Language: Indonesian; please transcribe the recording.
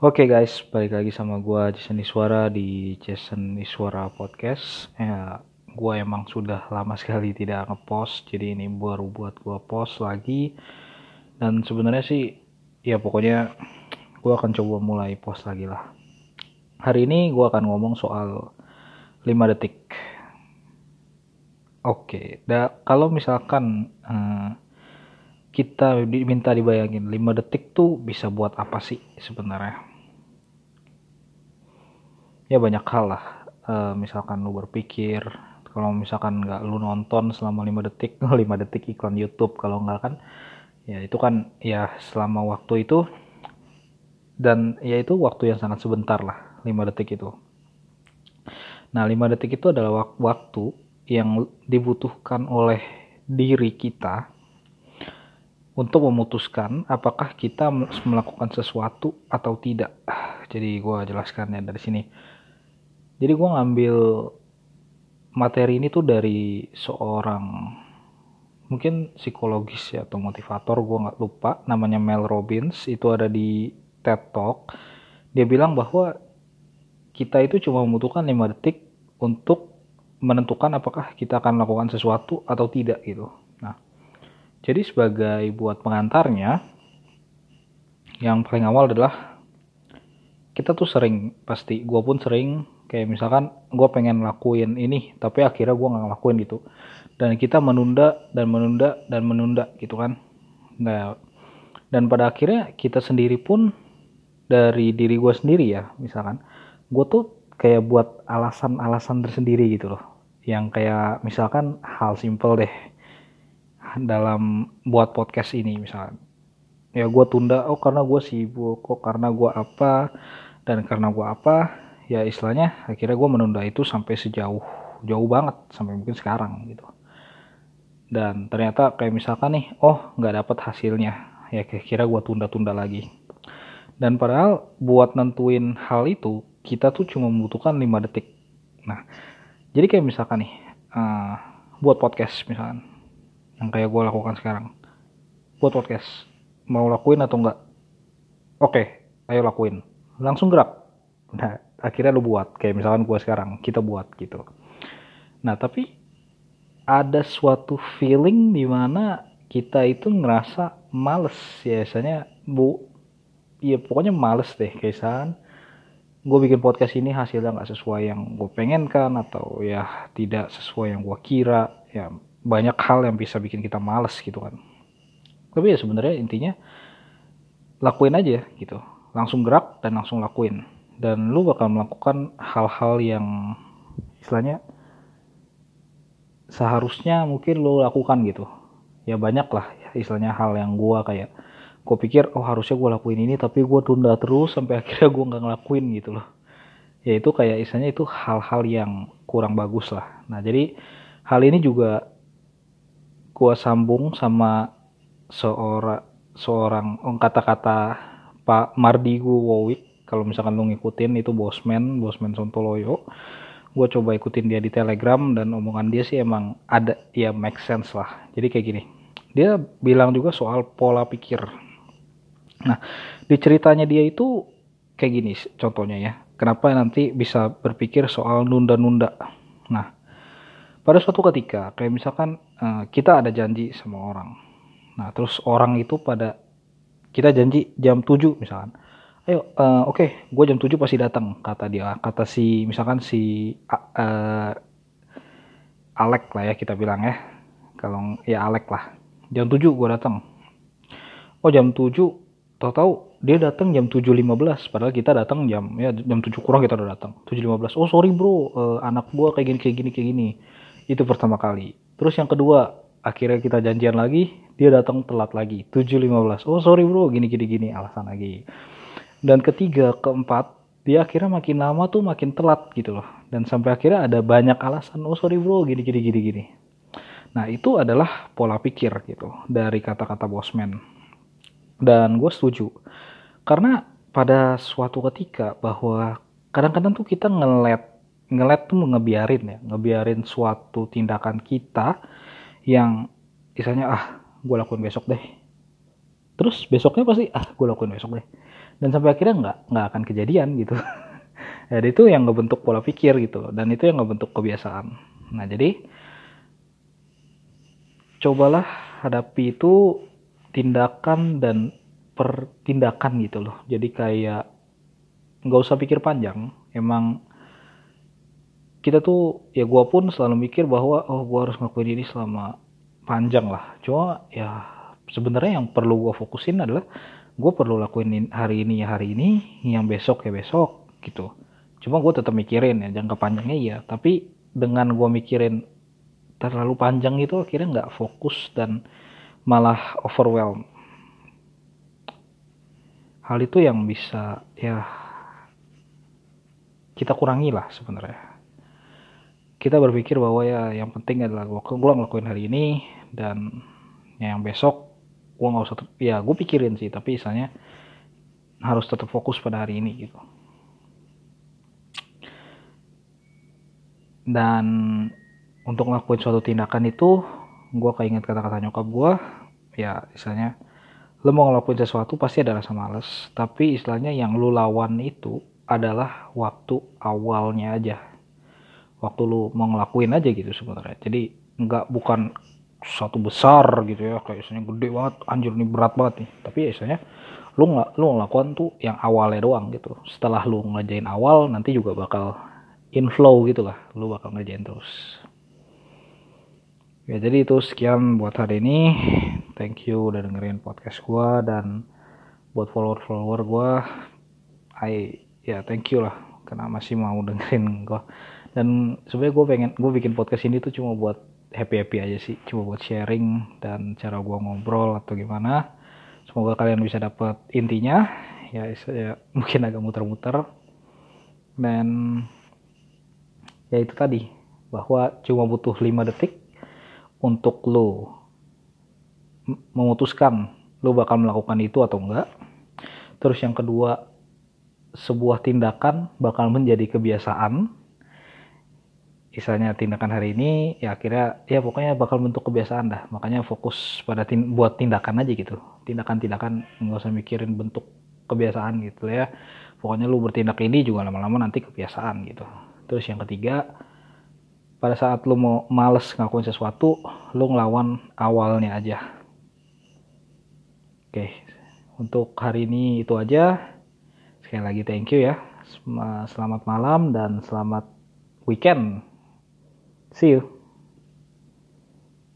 Oke guys, balik lagi sama gua Jason Iswara di Jason Iswara Podcast. Ya, gua emang sudah lama sekali tidak ngepost, jadi ini baru buat gua post lagi. Dan sebenarnya sih, ya pokoknya gua akan coba mulai post lagi lah. Hari ini gua akan ngomong soal 5 detik. Oke, da, kalau misalkan eh, kita diminta dibayangin 5 detik tuh bisa buat apa sih sebenarnya? ya banyak hal lah uh, misalkan lu berpikir kalau misalkan nggak lu nonton selama 5 detik 5 detik iklan YouTube kalau nggak kan ya itu kan ya selama waktu itu dan ya itu waktu yang sangat sebentar lah 5 detik itu nah 5 detik itu adalah waktu yang dibutuhkan oleh diri kita untuk memutuskan apakah kita melakukan sesuatu atau tidak. Jadi gue jelaskan ya dari sini. Jadi gue ngambil materi ini tuh dari seorang mungkin psikologis ya atau motivator gue nggak lupa. Namanya Mel Robbins itu ada di TED Talk. Dia bilang bahwa kita itu cuma membutuhkan 5 detik untuk menentukan apakah kita akan melakukan sesuatu atau tidak gitu jadi sebagai buat pengantarnya yang paling awal adalah kita tuh sering pasti gue pun sering kayak misalkan gue pengen lakuin ini tapi akhirnya gue nggak ngelakuin gitu. Dan kita menunda dan menunda dan menunda gitu kan. Nah dan pada akhirnya kita sendiri pun dari diri gue sendiri ya misalkan gue tuh kayak buat alasan-alasan tersendiri gitu loh. Yang kayak misalkan hal simple deh dalam buat podcast ini misalkan ya gue tunda oh karena gue sibuk kok karena gue apa dan karena gue apa ya istilahnya akhirnya gue menunda itu sampai sejauh jauh banget sampai mungkin sekarang gitu. Dan ternyata kayak misalkan nih oh nggak dapat hasilnya ya kira-kira gue tunda-tunda lagi. Dan padahal buat nentuin hal itu kita tuh cuma membutuhkan 5 detik. Nah jadi kayak misalkan nih uh, buat podcast misalkan yang kayak gue lakukan sekarang. Buat podcast. Mau lakuin atau enggak? Oke ayo lakuin. Langsung gerak. Nah akhirnya lu buat. Kayak misalkan gue sekarang kita buat gitu. Nah tapi ada suatu feeling di mana kita itu ngerasa males. Ya biasanya bu ya pokoknya males deh. Kaisan gue bikin podcast ini hasilnya nggak sesuai yang gue pengen kan atau ya tidak sesuai yang gue kira ya banyak hal yang bisa bikin kita males gitu kan. Tapi ya sebenarnya intinya lakuin aja gitu. Langsung gerak dan langsung lakuin. Dan lu bakal melakukan hal-hal yang istilahnya seharusnya mungkin lu lakukan gitu. Ya banyak lah ya, istilahnya hal yang gua kayak gue pikir oh harusnya gue lakuin ini tapi gue tunda terus sampai akhirnya gue nggak ngelakuin gitu loh. Ya itu kayak istilahnya itu hal-hal yang kurang bagus lah. Nah jadi hal ini juga gue sambung sama seorang seorang oh, kata-kata Pak Mardigu Wowik. Kalau misalkan lu ngikutin itu Bosman Bosman Sontoloyo. Gue coba ikutin dia di Telegram dan omongan dia sih emang ada ya make sense lah. Jadi kayak gini dia bilang juga soal pola pikir. Nah di ceritanya dia itu kayak gini contohnya ya. Kenapa nanti bisa berpikir soal nunda-nunda? Nah pada suatu ketika kayak misalkan uh, kita ada janji sama orang. Nah terus orang itu pada kita janji jam 7 misalkan. Ayo uh, oke okay, gue jam 7 pasti datang kata dia kata si misalkan si uh, Alek lah ya kita bilang ya. Kalau ya Alek lah. Jam 7 gue datang. Oh jam 7 tahu-tahu dia datang jam 7.15 padahal kita datang jam ya jam 7 kurang kita udah datang. 7.15 oh sorry bro uh, anak gue kayak gini kayak gini kayak gini itu pertama kali. Terus yang kedua akhirnya kita janjian lagi dia datang telat lagi. 7.15 oh sorry bro gini gini gini alasan lagi. Dan ketiga keempat dia akhirnya makin lama tuh makin telat gitu loh. Dan sampai akhirnya ada banyak alasan oh sorry bro gini gini gini gini. Nah itu adalah pola pikir gitu dari kata-kata bosman. Dan gue setuju. Karena pada suatu ketika bahwa kadang-kadang tuh kita ngelet ngelet tuh ngebiarin ya ngebiarin suatu tindakan kita yang misalnya ah gue lakuin besok deh. Terus besoknya pasti ah gue lakuin besok deh. Dan sampai akhirnya nggak nggak akan kejadian gitu. Ya itu yang ngebentuk pola pikir gitu dan itu yang ngebentuk kebiasaan. Nah jadi cobalah hadapi itu tindakan dan pertindakan gitu loh. Jadi kayak nggak usah pikir panjang emang kita tuh ya gue pun selalu mikir bahwa oh gue harus ngelakuin ini selama panjang lah. Cuma ya sebenarnya yang perlu gue fokusin adalah gue perlu lakuin hari ini ya hari ini yang besok ya besok gitu. Cuma gue tetap mikirin ya jangka panjangnya iya. Tapi dengan gue mikirin terlalu panjang itu akhirnya nggak fokus dan malah overwhelm. Hal itu yang bisa ya kita kurangi lah sebenarnya kita berpikir bahwa ya yang penting adalah gue ngelakuin hari ini dan ya yang besok gue nggak usah ya gue pikirin sih tapi misalnya harus tetap fokus pada hari ini gitu. Dan untuk ngelakuin suatu tindakan itu gue keinget kata-kata nyokap gue ya misalnya lo mau ngelakuin sesuatu pasti ada rasa males tapi istilahnya yang lo lawan itu adalah waktu awalnya aja waktu lu mau ngelakuin aja gitu sebenarnya. Jadi nggak bukan satu besar gitu ya kayak misalnya gede banget anjir ini berat banget nih. Tapi ya lu nggak lu ngelakuin tuh yang awalnya doang gitu. Setelah lu ngerjain awal nanti juga bakal inflow gitu lah. Lu bakal ngerjain terus. Ya jadi itu sekian buat hari ini. Thank you udah dengerin podcast gua dan buat follower follower gua I ya thank you lah. Karena masih mau dengerin gua dan sebenarnya gue pengen gue bikin podcast ini tuh cuma buat happy happy aja sih. Cuma buat sharing dan cara gue ngobrol atau gimana. Semoga kalian bisa dapat intinya. Ya, ya mungkin agak muter-muter. Dan ya itu tadi bahwa cuma butuh 5 detik untuk lo memutuskan lo bakal melakukan itu atau enggak. Terus yang kedua sebuah tindakan bakal menjadi kebiasaan misalnya tindakan hari ini ya akhirnya ya pokoknya bakal bentuk kebiasaan dah. Makanya fokus pada tin buat tindakan aja gitu. Tindakan-tindakan nggak usah mikirin bentuk kebiasaan gitu ya. Pokoknya lu bertindak ini juga lama-lama nanti kebiasaan gitu. Terus yang ketiga pada saat lu mau males ngakuin sesuatu lu ngelawan awalnya aja. Oke untuk hari ini itu aja. Sekali lagi thank you ya. Selamat malam dan selamat weekend See you.